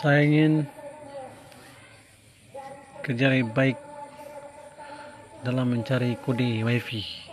Saya ingin kerja lebih baik dalam mencari kode wifi.